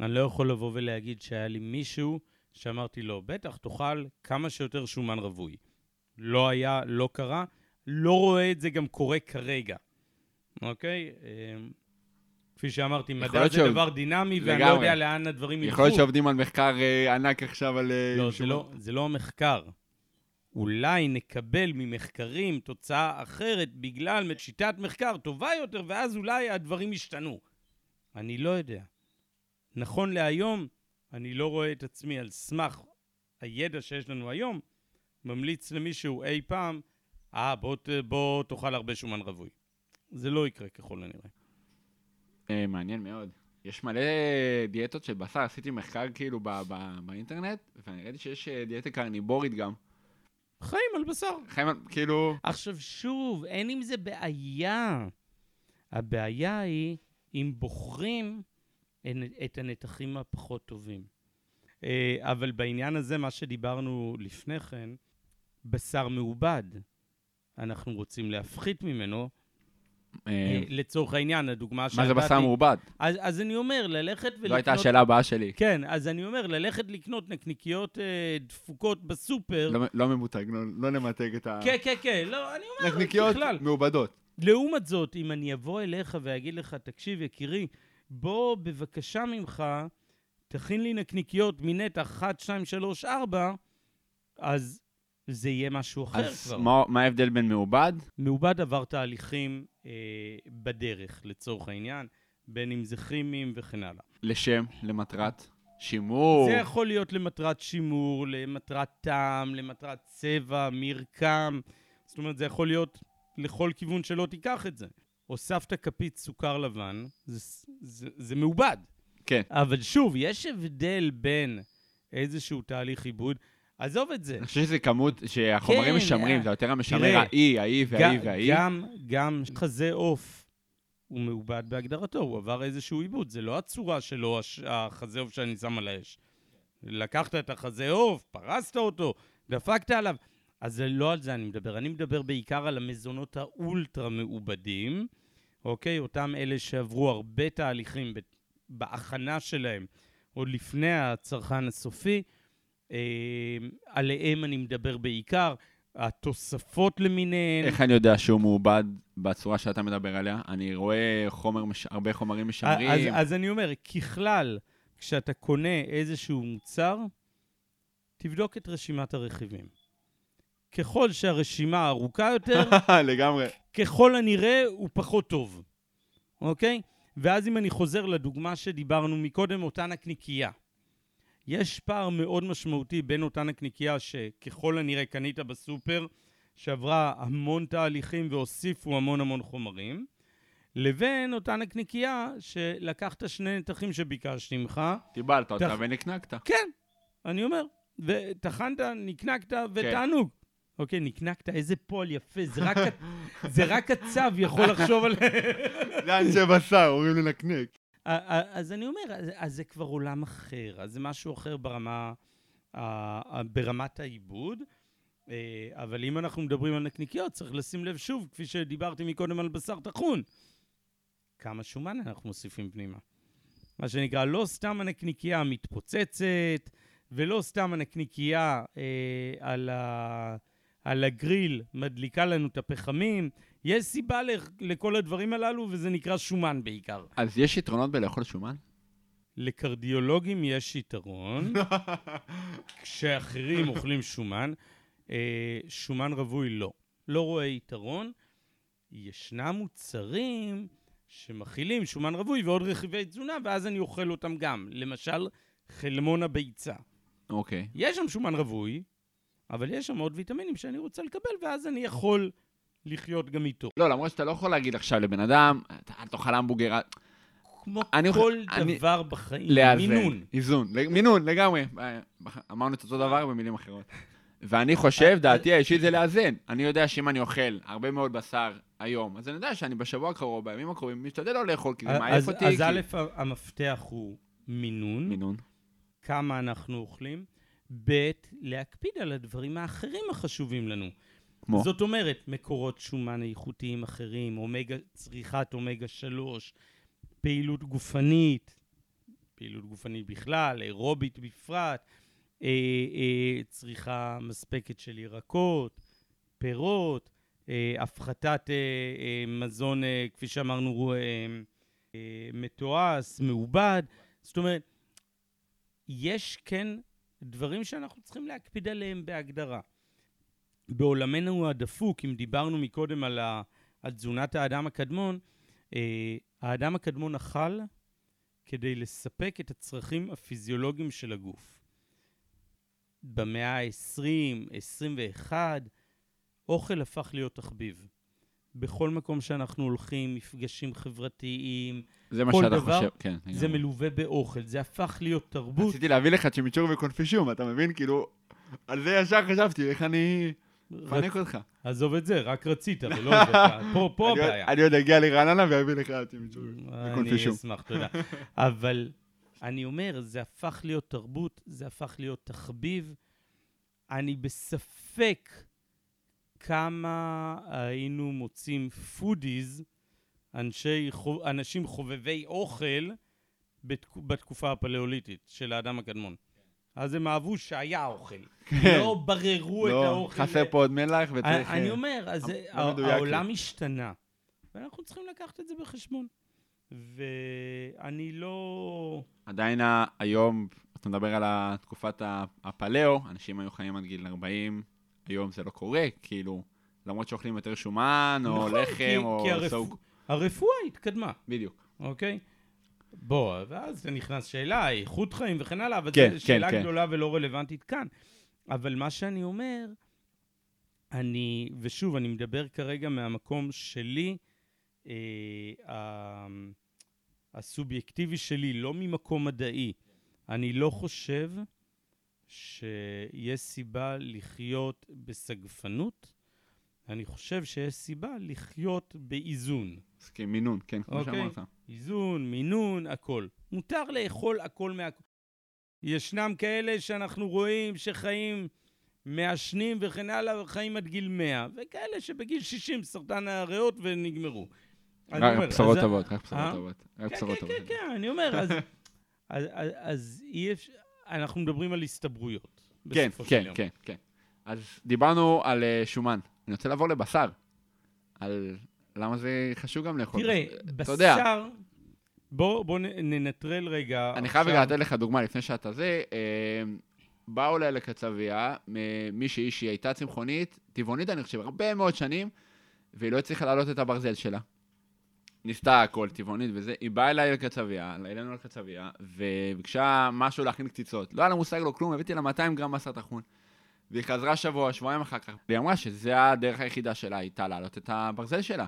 אני לא יכול לבוא ולהגיד שהיה לי מישהו שאמרתי לו, בטח, תאכל כמה שיותר שומן רווי. לא היה, לא קרה, לא רואה את זה גם קורה כרגע, אוקיי? אה, כפי שאמרתי, מדע זה שעוד- דבר דינמי, ואני לא לגמרי. יודע לאן הדברים ילכו. יכול להיות שעובדים על מחקר אה, ענק עכשיו על... אה, לא. זה לא, זה לא המחקר. אולי נקבל ממחקרים תוצאה אחרת בגלל שיטת מחקר טובה יותר, ואז אולי הדברים ישתנו. אני לא יודע. נכון להיום, אני לא רואה את עצמי על סמך הידע שיש לנו היום, ממליץ למישהו אי פעם, אה, בוא, ת- בוא תאכל הרבה שומן רווי. זה לא יקרה ככל הנראה. אה, מעניין מאוד. יש מלא דיאטות של בשר, עשיתי מחקר כאילו באינטרנט, ואני ראיתי שיש אה, דיאטה קרניבורית גם. חיים על בשר. חיים, על- כאילו... עכשיו שוב, אין עם זה בעיה. הבעיה היא אם בוחרים את הנתחים הפחות טובים. אה, אבל בעניין הזה, מה שדיברנו לפני כן, בשר מעובד. אנחנו רוצים להפחית ממנו. אה, אה, לצורך העניין, הדוגמה מה זה בשר מעובד? אז, אז אני אומר, ללכת ולקנות... זו הייתה השאלה הבאה שלי. כן, אז אני אומר, ללכת לקנות נקניקיות אה, דפוקות בסופר... לא- לא ממותג, לא- לא נמתג את ה... כן, כן, כן, לא, אני אומר, נקניקיות בכלל. מעובדות. לעומת זאת, אם אני אבוא אליך ואגיד לך, תקשיב, יקירי, בוא בבקשה ממך, תכין לי נקניקיות מנתח 1, 2, 3, 4, אז זה יהיה משהו אחר אז כבר. מה- מה ההבדל בין מעובד? מעובד עבר תהליכים אה, בדרך, לצורך העניין, בין אם זה כימיים וכן הלאה. לשם, למטרת שימור. זה יכול להיות למטרת שימור, למטרת טעם, למטרת צבע, מרקם. זאת אומרת, זה יכול להיות לכל כיוון שלא תיקח את זה. הוספת כפית סוכר לבן, זה, זה, זה מעובד. כן. אבל שוב, יש הבדל בין איזשהו תהליך עיבוד, עזוב את זה. אני חושב שזה כמות שהחומרים כן, משמרים, אה, זה יותר המשמר האי, האי והאי והאי. גם, גם חזה עוף הוא מעובד בהגדרתו, הוא עבר איזשהו עיבוד. זה לא הצורה שלו, החזה עוף שאני שם על האש. לקחת את החזה עוף, פרסת אותו, דפקת עליו. אז זה לא על זה אני מדבר. אני מדבר בעיקר על המזונות האולטרה מעובדים, אוקיי? אותם אלה שעברו הרבה תהליכים בהכנה שלהם, עוד לפני הצרכן הסופי. אה, עליהם אני מדבר בעיקר. התוספות למיניהן. איך אני יודע שהוא מעובד בצורה שאתה מדבר עליה? אני רואה חומר, מש- הרבה חומרים משמרים. אז, אז אני אומר, ככלל, כשאתה קונה איזשהו מוצר, תבדוק את רשימת הרכיבים. ככל שהרשימה ארוכה יותר, לגמרי. ככל הנראה הוא פחות טוב, אוקיי? ואז אם אני חוזר לדוגמה שדיברנו מקודם, אותה נקניקייה. יש פער מאוד משמעותי בין אותה נקניקייה שככל הנראה קנית בסופר, שעברה המון תהליכים והוסיפו המון המון חומרים, לבין אותה נקניקייה שלקחת שני נתחים שביקשתי ממך, קיבלת אותה תח- ונקנקת. כן, אני אומר, וטחנת, נקנקת ותענוג. אוקיי, נקנקת, איזה פועל יפה, זה רק, זה רק הצב יכול לחשוב על... זה אנשי בשר, אומרים לנקנק. אז אני אומר, אז, זה כבר עולם אחר, אז זה משהו אחר ברמה, ברמת העיבוד. אה, אבל אם אנחנו מדברים על נקניקיות, צריך לשים לב שוב, כפי שדיברתי מקודם על בשר טחון, כמה שומן אנחנו מוסיפים פנימה. מה שנקרא, לא סתם הנקניקייה מתפוצצת, ולא סתם הנקניקייה אה, על, ה, על הגריל מדליקה לנו את הפחמים. יש סיבה לכ- לכל הדברים הללו, וזה נקרא שומן בעיקר. אז יש יתרונות בלאכול שומן? לקרדיולוגים יש יתרון, כשאחרים אוכלים שומן. אה, שומן רווי לא. לא רואה יתרון. ישנם מוצרים שמכילים שומן רווי ועוד רכיבי תזונה, ואז אני אוכל אותם גם. למשל, חלמון הביצה. אוקיי. יש שם שומן רווי, אבל יש שם עוד ויטמינים שאני רוצה לקבל, ואז אני יכול לחיות גם איתו. לא, למרות שאתה לא יכול להגיד עכשיו לבן אדם, "אתה- אל תאכל המבורגר, אל-" כמו אני כל אני- דבר בחיים, לאזן. מינון. איזון, מינון, לגמרי. אה, אמרנו את אותו דבר במילים אחרות. ואני חושב, דעתי האישית זה לאזן. אני יודע שאם אני אוכל הרבה מאוד בשר היום, אז אני יודע שאני בשבוע הקרוב, בימים הקרובים, משתדל לא לאכול, כי זה מעייף אז, אותי. אז א', המפתח הוא מינון, מינון. כמה אנחנו אוכלים, ב', להקפיד על הדברים האחרים החשובים לנו. כמו? זאת אומרת, מקורות שומן איכותיים אחרים, אומגה, צריכת אומגה 3, פעילות גופנית, פעילות גופנית בכלל, אירובית בפרט, אה, אה, צריכה מספקת של ירקות, פירות, אה, הפחתת אה, אה, מזון, אה, כפי שאמרנו, אה, אה, מתועש, מעובד. זאת אומרת, יש כן דברים שאנחנו צריכים להקפיד עליהם בהגדרה. בעולמנו הדפוק, אם דיברנו מקודם על, ה, על תזונת האדם הקדמון, אה, האדם הקדמון אכל כדי לספק את הצרכים הפיזיולוגיים של הגוף. במאה ה-20, 21, אוכל הפך להיות תחביב. בכל מקום שאנחנו הולכים, מפגשים חברתיים, זה מה כל שאתה דבר חושב, כן. זה לגמרי. מלווה באוכל, זה הפך להיות תרבות. רציתי להביא לך צ'ימיצ'ור וקונפישום, אתה מבין? כאילו, על זה ישר חשבתי, איך אני... מפנק אותך. עזוב את זה, רק רצית, ולא הבאת. פה, פה הבעיה. אני עוד אגיע לרעננה ואביא לך את. אני. אשמח, תודה. אבל אני אומר, זה הפך להיות תרבות, זה הפך להיות תחביב. אני בספק כמה היינו מוצאים foodies, אנשי, אנשים חובבי אוכל, בתק- בתקופה הפלאוליתית של האדם הקדמון. אז הם אהבו שהיה אוכל. לא בררו את לא, האוכל. חסר פה עוד מלח וצריך... אני אה, אומר, אז לא. העולם השתנה, ואנחנו צריכים לקחת את זה בחשבון. ואני לא... עדיין היום, אתה מדבר על תקופת הפלאו, אנשים היו חיים עד גיל 40, היום זה לא קורה, כאילו, למרות שאוכלים יותר שומן, או נכון, לחם, כי- או כי הרפ- סוג. הרפואה התקדמה, בדיוק. אוקיי? בוא, ואז זה נכנס שאלה, איכות חיים וכן הלאה, אבל כן, זו שאלה כן, כן. גדולה ולא רלוונטית כאן. אבל מה שאני אומר, אני, ושוב, אני מדבר כרגע מהמקום שלי, אה, ה- הסובייקטיבי שלי, לא ממקום מדעי. אני לא חושב שיש סיבה לחיות בסגפנות, אני חושב שיש סיבה לחיות באיזון. אז כמינון, כן, כמו אוקיי. שאמרת. איזון, מינון, הכל. מותר לאכול הכל מהכל. ישנם כאלה שאנחנו רואים שחיים מעשנים וכן הלאה, וחיים עד גיל 100, וכאלה שבגיל 60 סרטן הריאות ונגמרו. רק בשורות טובות, רק בשורות אה? טובות. רק כן, בשורות כן, טובות. כן, כן, אני אומר, אז, אז, אז, אז אי אפשר, אנחנו מדברים על הסתברויות. כן, כן. כן, כן. אז דיברנו על אה, שומן. אני רוצה לעבור לבשר. על למה זה חשוב גם לאכול. תראה. בשר, בוא, בוא ננטרל רגע. אני חייב רגע לתת לך דוגמה לפני שאתה זה. אה, באו אליי לקצבייה, מישהי שהיא הייתה צמחונית, טבעונית אני חושב, הרבה מאוד שנים, והיא לא הצליחה להעלות את הברזל שלה. ניסתה הכל, טבעונית וזה, היא באה אליי לקצבייה, אלינו לקצבייה, וביקשה משהו להכין קציצות. לא היה לה מושג לא כלום, הבאתי לה 200 גרם בשר טחון. והיא חזרה שבוע, שבועיים אחר כך, והיא אמרה שזה הדרך היחידה שלה הייתה להעלות את הברזל שלה.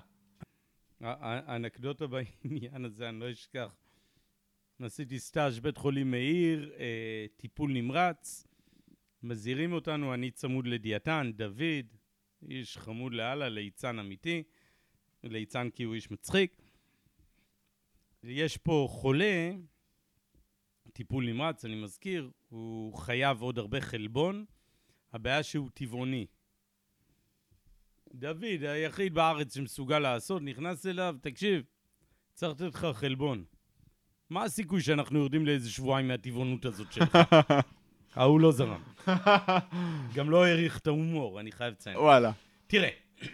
האנקדוטה בעניין הזה, אני לא אשכח. עשיתי סטאז' בית חולים מאיר, אה, טיפול נמרץ, מזהירים אותנו, אני צמוד לדיאטן, דוד, איש חמוד לאללה, ליצן אמיתי, ליצן כי הוא איש מצחיק. יש פה חולה, טיפול נמרץ, אני מזכיר, הוא חייב עוד הרבה חלבון, הבעיה שהוא טבעוני. דוד, היחיד בארץ שמסוגל לעשות, נכנס אליו, תקשיב, צריך לתת לך חלבון. מה הסיכוי שאנחנו יורדים לאיזה שבועיים מהטבעונות הזאת שלך? ההוא לא זרם. גם לא העריך את ההומור, אני חייב לציין. וואלה. תראה,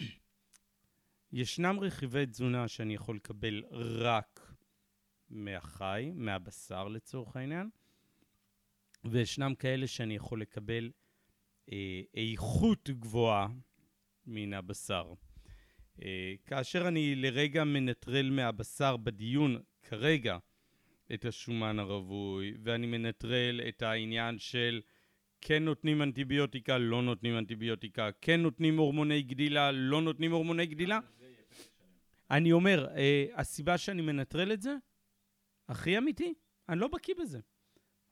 ישנם רכיבי תזונה שאני יכול לקבל רק מהחי, מהבשר לצורך העניין, וישנם כאלה שאני יכול לקבל איכות גבוהה מן הבשר. אה, כאשר אני לרגע מנטרל מהבשר בדיון כרגע את השומן הרווי, ואני מנטרל את העניין של כן נותנים אנטיביוטיקה, לא נותנים אנטיביוטיקה, כן נותנים הורמוני גדילה, לא נותנים הורמוני גדילה. אני אומר, אה, הסיבה שאני מנטרל את זה, הכי אמיתי, אני לא בקיא בזה.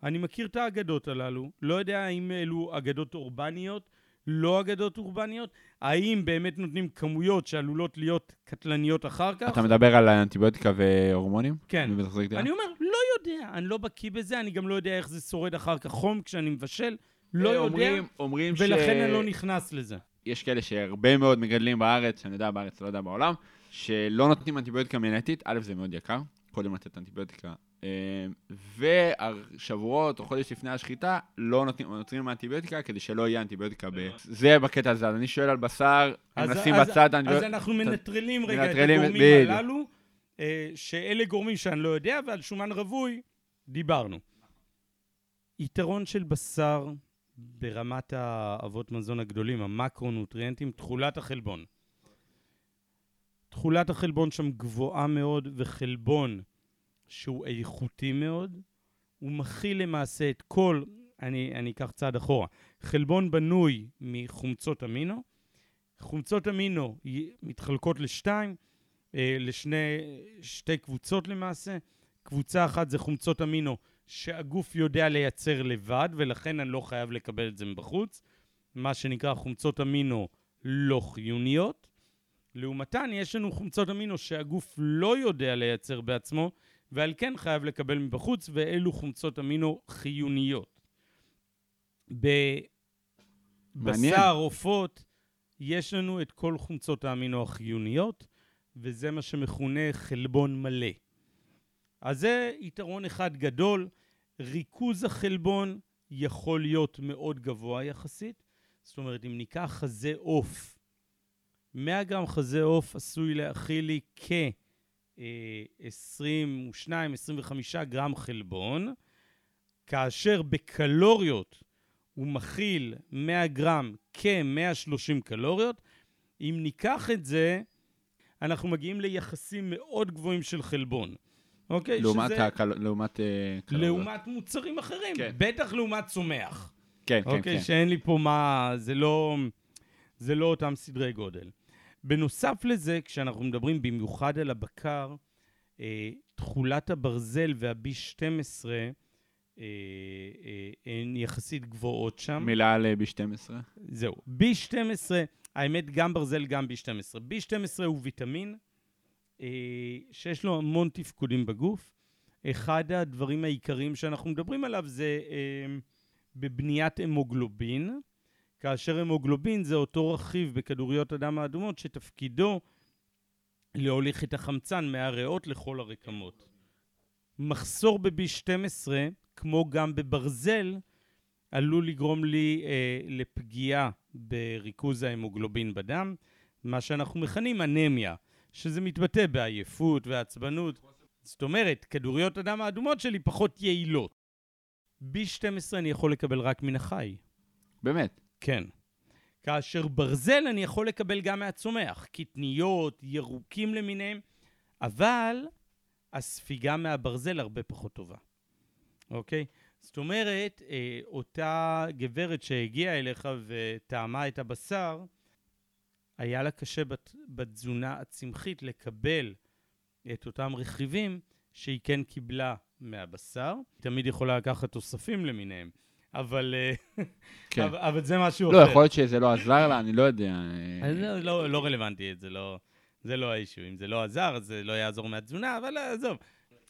אני מכיר את האגדות הללו, לא יודע האם אלו אגדות אורבניות, לא אגדות אורבניות, האם באמת נותנים כמויות שעלולות להיות קטלניות אחר כך? אתה מדבר על אנטיביוטיקה והורמונים? כן. אני אומר, לא יודע, אני לא בקיא בזה, אני גם לא יודע איך זה שורד אחר כך חום כשאני מבשל, לא יודע, אומרים, ולכן ש... אני לא נכנס לזה. יש כאלה שהרבה מאוד מגדלים בארץ, שאני יודע בארץ, לא יודע בעולם, שלא נותנים אנטיביוטיקה מנטית, א', זה מאוד יקר, קודם לתת אנטיביוטיקה, והשבועות או חודש לפני השחיטה, לא נותנים, אנטיביוטיקה כדי שלא יהיה אנטיביוטיקה ב... זה בקטע הזה, אז אני שואל על בשר, אז- נשים אז- בצד אז אנטיביוטיקה. אנחנו מנטרלים רגע את הגורמים. הללו, אה, שאלה גורמים שאני לא יודע, ועל שומן רווי דיברנו. יתרון של בשר ברמת האבות מזון הגדולים, המקרונוטריאנטים, תכולת החלבון. תכולת החלבון שם גבוהה מאוד, וחלבון שהוא איכותי מאוד, הוא מכיל למעשה את כל, אני, אני אקח צעד אחורה, חלבון בנוי מחומצות אמינו, חומצות אמינו מתחלקות לשתיים, אה, לשני, שתי קבוצות למעשה. קבוצה אחת זה חומצות אמינו שהגוף יודע לייצר לבד, ולכן אני לא חייב לקבל את זה מבחוץ. מה שנקרא חומצות אמינו לא חיוניות. לעומתן, יש לנו חומצות אמינו שהגוף לא יודע לייצר בעצמו, ועל כן חייב לקבל מבחוץ, ואלו חומצות אמינו חיוניות. בבשר, עופות, יש לנו את כל חומצות האמינו החיוניות, וזה מה שמכונה חלבון מלא. אז זה יתרון אחד גדול. ריכוז החלבון יכול להיות מאוד גבוה יחסית. זאת אומרת, אם ניקח חזה עוף, 100 גרם חזה עוף עשוי להכיל לי כ-22-25 גרם חלבון, כאשר בקלוריות הוא מכיל 100 גרם כ-130 קלוריות. אם ניקח את זה, אנחנו מגיעים ליחסים מאוד גבוהים של חלבון. אוקיי? לעומת, שזה... הקל... לעומת uh, קלוריות. לעומת מוצרים אחרים. כן. בטח לעומת צומח. כן, כן, אוקיי? כן. שאין לי פה מה... זה לא... זה לא אותם סדרי גודל. בנוסף לזה, כשאנחנו מדברים במיוחד על הבקר, אה, תכולת הברזל וה-B12 אה, אה, הן יחסית גבוהות שם. מילה על אה, B12. זהו. B12, האמת, גם ברזל, גם B12. B12 הוא ויטמין אה, שיש לו המון תפקודים בגוף. אחד הדברים העיקריים שאנחנו מדברים עליו זה אה, בבניית המוגלובין, כאשר המוגלובין זה אותו רכיב בכדוריות הדם האדומות שתפקידו להוליך את החמצן מהריאות לכל הרקמות. מחסור ב-B12, כמו גם בברזל, עלול לגרום לי אה, לפגיעה בריכוז ההמוגלובין בדם, מה שאנחנו מכנים אנמיה, שזה מתבטא בעייפות ועצבנות. זאת אומרת, כדוריות הדם האדומות שלי פחות יעילות. B12 אני יכול לקבל רק מן החי. באמת. כן. כאשר ברזל אני יכול לקבל גם מהצומח, קטניות, ירוקים למיניהם, אבל הספיגה מהברזל הרבה פחות טובה, אוקיי? זאת אומרת, אה, אותה גברת שהגיעה אליך וטעמה את הבשר, היה לה קשה בת, בתזונה הצמחית לקבל את אותם רכיבים שהיא כן קיבלה מהבשר. היא תמיד יכולה לקחת תוספים למיניהם, אבל, אה, כן. אבל, אבל זה משהו לא, אחר. יכול להיות שזה לא עזר לה, אני לא יודע. אה, לא, לא, לא רלוונטי, זה לא, זה לא האישו. אם זה לא עזר, זה לא יעזור מהתזונה, אבל אה, עזוב.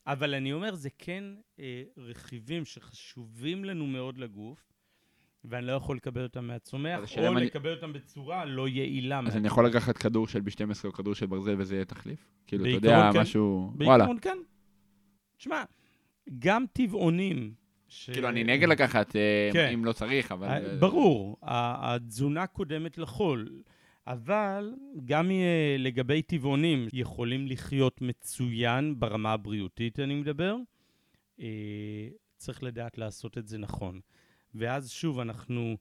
אבל אני אומר, זה כן אה, רכיבים שחשובים לנו מאוד לגוף, ואני לא יכול לקבל אותם מהצומח, או אני- לקבל אותם בצורה לא יעילה. אז מהצומח. אני יכול לקחת כדור של B12 או כדור של ברזל וזה יהיה תחליף? כאילו, אתה יודע, כן. משהו... וואלה. בעיקרון כן. שמע, גם טבעונים... ש... כאילו, אני נגד לקחת, אה, כן. אם לא צריך, אבל... אה, אה, ברור, התזונה קודמת לחול, אבל גם לגבי טבעונים יכולים לחיות מצוין ברמה הבריאותית, אני מדבר. צריך לדעת לעשות את זה נכון. ואז שוב, אנחנו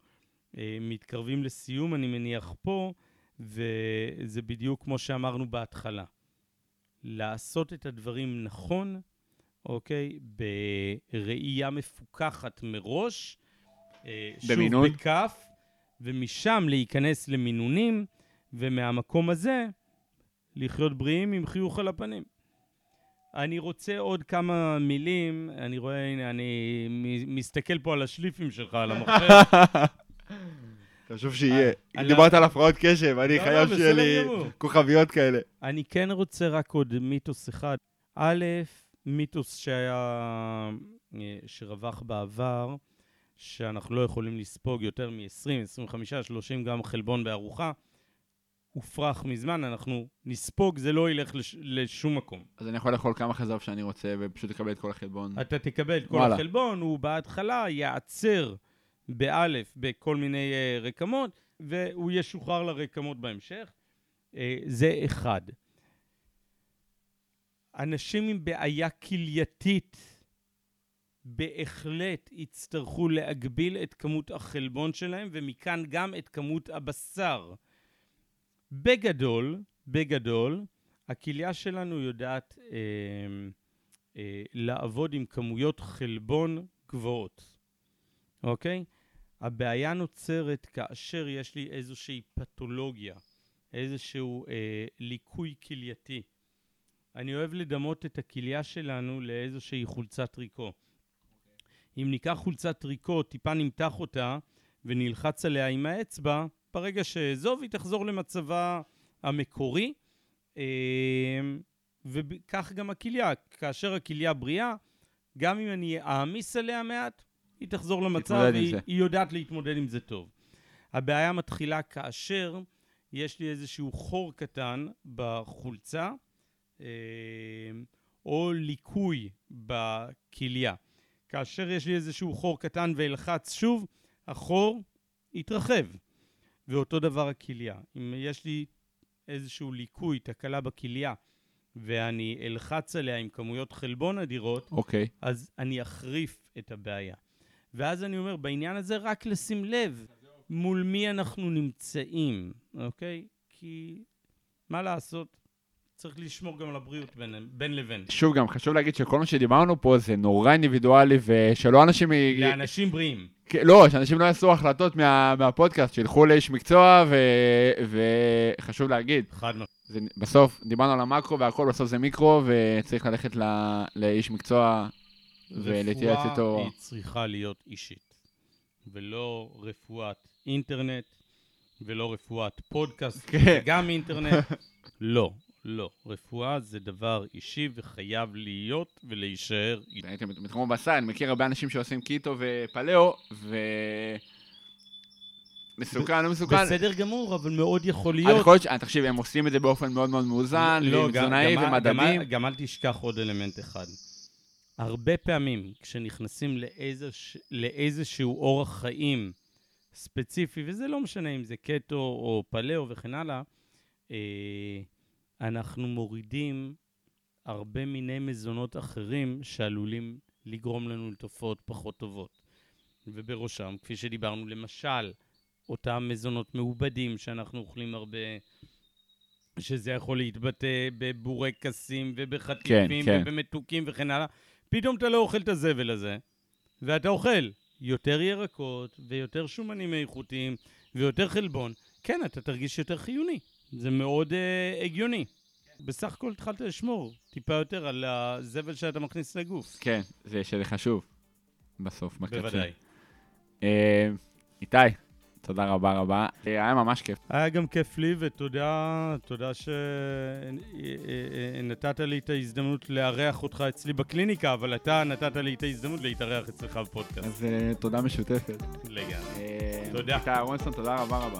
מתקרבים לסיום, אני מניח פה, וזה בדיוק כמו שאמרנו בהתחלה. לעשות את הדברים נכון, אוקיי? בראייה מפוקחת מראש. אה, במינון? שוב, בכף, ומשם להיכנס למינונים, ומהמקום הזה לחיות בריאים עם חיוך על הפנים. אני רוצה עוד כמה מילים, אני רואה, הנה, אני מסתכל פה על השליפים שלך, על המחשב. חשוב שיהיה. אה, אם על- דיברת על הפרעות קשב, אני לא, חייב לא, שיהיה בסדר לי. כוכביות כאלה. אני כן רוצה רק עוד מיתוס אחד. א', מיתוס שהיה, אה, שרווח בעבר, שאנחנו לא יכולים לספוג יותר מ-20, 25, 30 גרם חלבון בארוחה, הופרך מזמן, אנחנו נספוג, זה לא ילך לש, לשום מקום. אז אני יכול לאכול כמה חזב שאני רוצה ופשוט לקבל את כל החלבון. אתה תקבל את כל וואלה. החלבון, הוא בהתחלה ייעצר באלף בכל מיני uh, רקמות, והוא ישוחרר לרקמות בהמשך. Uh, זה אחד. אנשים עם בעיה כלייתית בהחלט יצטרכו להגביל את כמות החלבון שלהם, ומכאן גם את כמות הבשר. בגדול, בגדול, הכליה שלנו יודעת אה, אה, לעבוד עם כמויות חלבון גבוהות, אוקיי? הבעיה נוצרת כאשר יש לי איזושהי פתולוגיה, איזשהו אה, ליקוי כלייתי. אני אוהב לדמות את הכליה שלנו לאיזושהי חולצת טריקו. אם ניקח חולצת טריקו, טיפה נמתח אותה ונלחץ עליה עם האצבע, ברגע שאעזוב, היא תחזור למצבה המקורי. אה, וכך גם הכליה. כאשר הכליה בריאה, גם אם אני אעמיס עליה מעט, היא תחזור למצב, תתמודד עם היא, זה. היא יודעת להתמודד עם זה טוב. הבעיה מתחילה כאשר יש לי איזשהו חור קטן בחולצה, או ליקוי בכליה. כאשר יש לי איזשהו חור קטן ואלחץ שוב, החור יתרחב. ואותו דבר הכליה. אם יש לי איזשהו ליקוי, תקלה בכליה, ואני אלחץ עליה עם כמויות חלבון אדירות, אוקיי. אז אני אחריף את הבעיה. ואז אני אומר, בעניין הזה רק לשים לב מול מי אנחנו נמצאים, אוקיי? כי מה לעשות? צריך לשמור גם על הבריאות בין, בין לבין. שוב, גם חשוב להגיד שכל מה שדיברנו פה זה נורא אינדיבידואלי, ושלא אנשים... לאנשים בריאים. כן, לא, שאנשים לא יעשו החלטות מה, מהפודקאסט, שילכו לאיש מקצוע, ו, וחשוב להגיד, חד משמעית. זה, בסוף דיברנו על המקרו והכל, בסוף זה מיקרו, וצריך ללכת ל, לאיש מקצוע ולהתייעץ רפואה איתו. היא צריכה להיות אישית, ולא רפואת אינטרנט, ולא רפואת פודקאסט, כן. גם אינטרנט. לא, לא. רפואה זה דבר אישי וחייב להיות ולהישאר אישי. הייתם בתחום הבשר, אני מכיר הרבה אנשים שעושים קיטו ופלאו, ו... מסוכן, לא מסוכן. בסדר גמור, אבל מאוד יכול להיות. יכול להיות, תקשיב, הם עושים את זה באופן מאוד מאוד מאוזן, לא, תזונאי. גם- גם אל תשכח עוד אלמנט אחד. הרבה פעמים כשנכנסים לאיזוש, לאיזשהו אורח חיים ספציפי, וזה לא משנה אם זה קטו או פלאו וכן הלאה, אה, אנחנו מורידים הרבה מיני מזונות אחרים שעלולים לגרום לנו לתופעות פחות טובות. ובראשם, כפי שדיברנו, למשל, אותם מזונות מעובדים שאנחנו אוכלים הרבה, שזה יכול להתבטא בבורקסים ובחטיפים כן, כן. ובמתוקים וכן הלאה. פתאום אתה לא אוכל את הזבל הזה, ואתה אוכל יותר ירקות ויותר שומנים איכותיים ויותר חלבון. כן, אתה תרגיש יותר חיוני. זה מאוד uh, הגיוני. בסך הכל התחלת לשמור טיפה יותר על הזבל שאתה מכניס לגוף. כן, זה שזה חשוב, בסוף, בקצה. בוודאי. אה, איתי, תודה רבה רבה. אה, היה ממש כיף. היה גם כיף לי, ותודה תודה שנתת לי את ההזדמנות לארח אותך אצלי בקליניקה, אבל אתה נתת לי את ההזדמנות להתארח אצלך בפודקאסט. אז תודה משותפת. לגמרי. תודה. איתי אהרונסון, תודה רבה רבה.